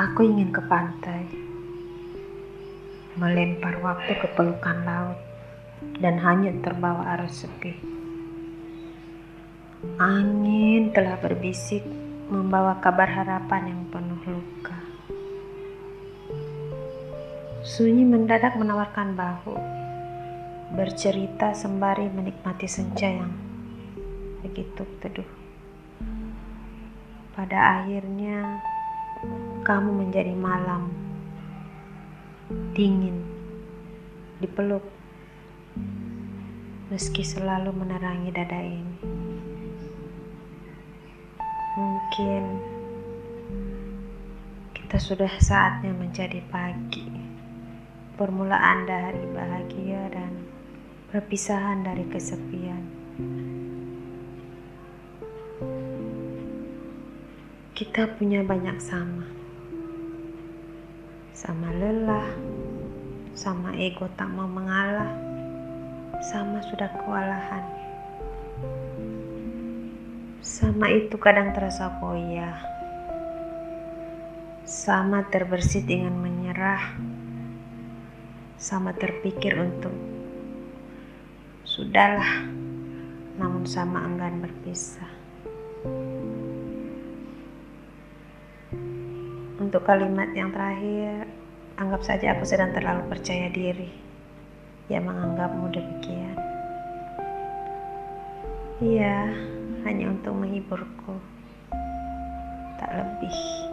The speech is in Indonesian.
Aku ingin ke pantai, melempar waktu ke pelukan laut, dan hanya terbawa arus sepi. Angin telah berbisik, membawa kabar harapan yang penuh luka. Sunyi mendadak menawarkan bahu, bercerita sembari menikmati senja yang begitu teduh. Pada akhirnya, kamu menjadi malam, dingin, dipeluk, meski selalu menerangi dada ini. Mungkin kita sudah saatnya menjadi pagi, permulaan dari bahagia dan perpisahan dari kesepian. Kita punya banyak sama. Sama lelah, sama ego tak mau mengalah, sama sudah kewalahan. Sama itu kadang terasa koya. Sama terbersit dengan menyerah. Sama terpikir untuk sudahlah, namun sama enggan berpisah. Untuk kalimat yang terakhir, anggap saja aku sedang terlalu percaya diri yang menganggapmu demikian. Iya, hanya untuk menghiburku, tak lebih.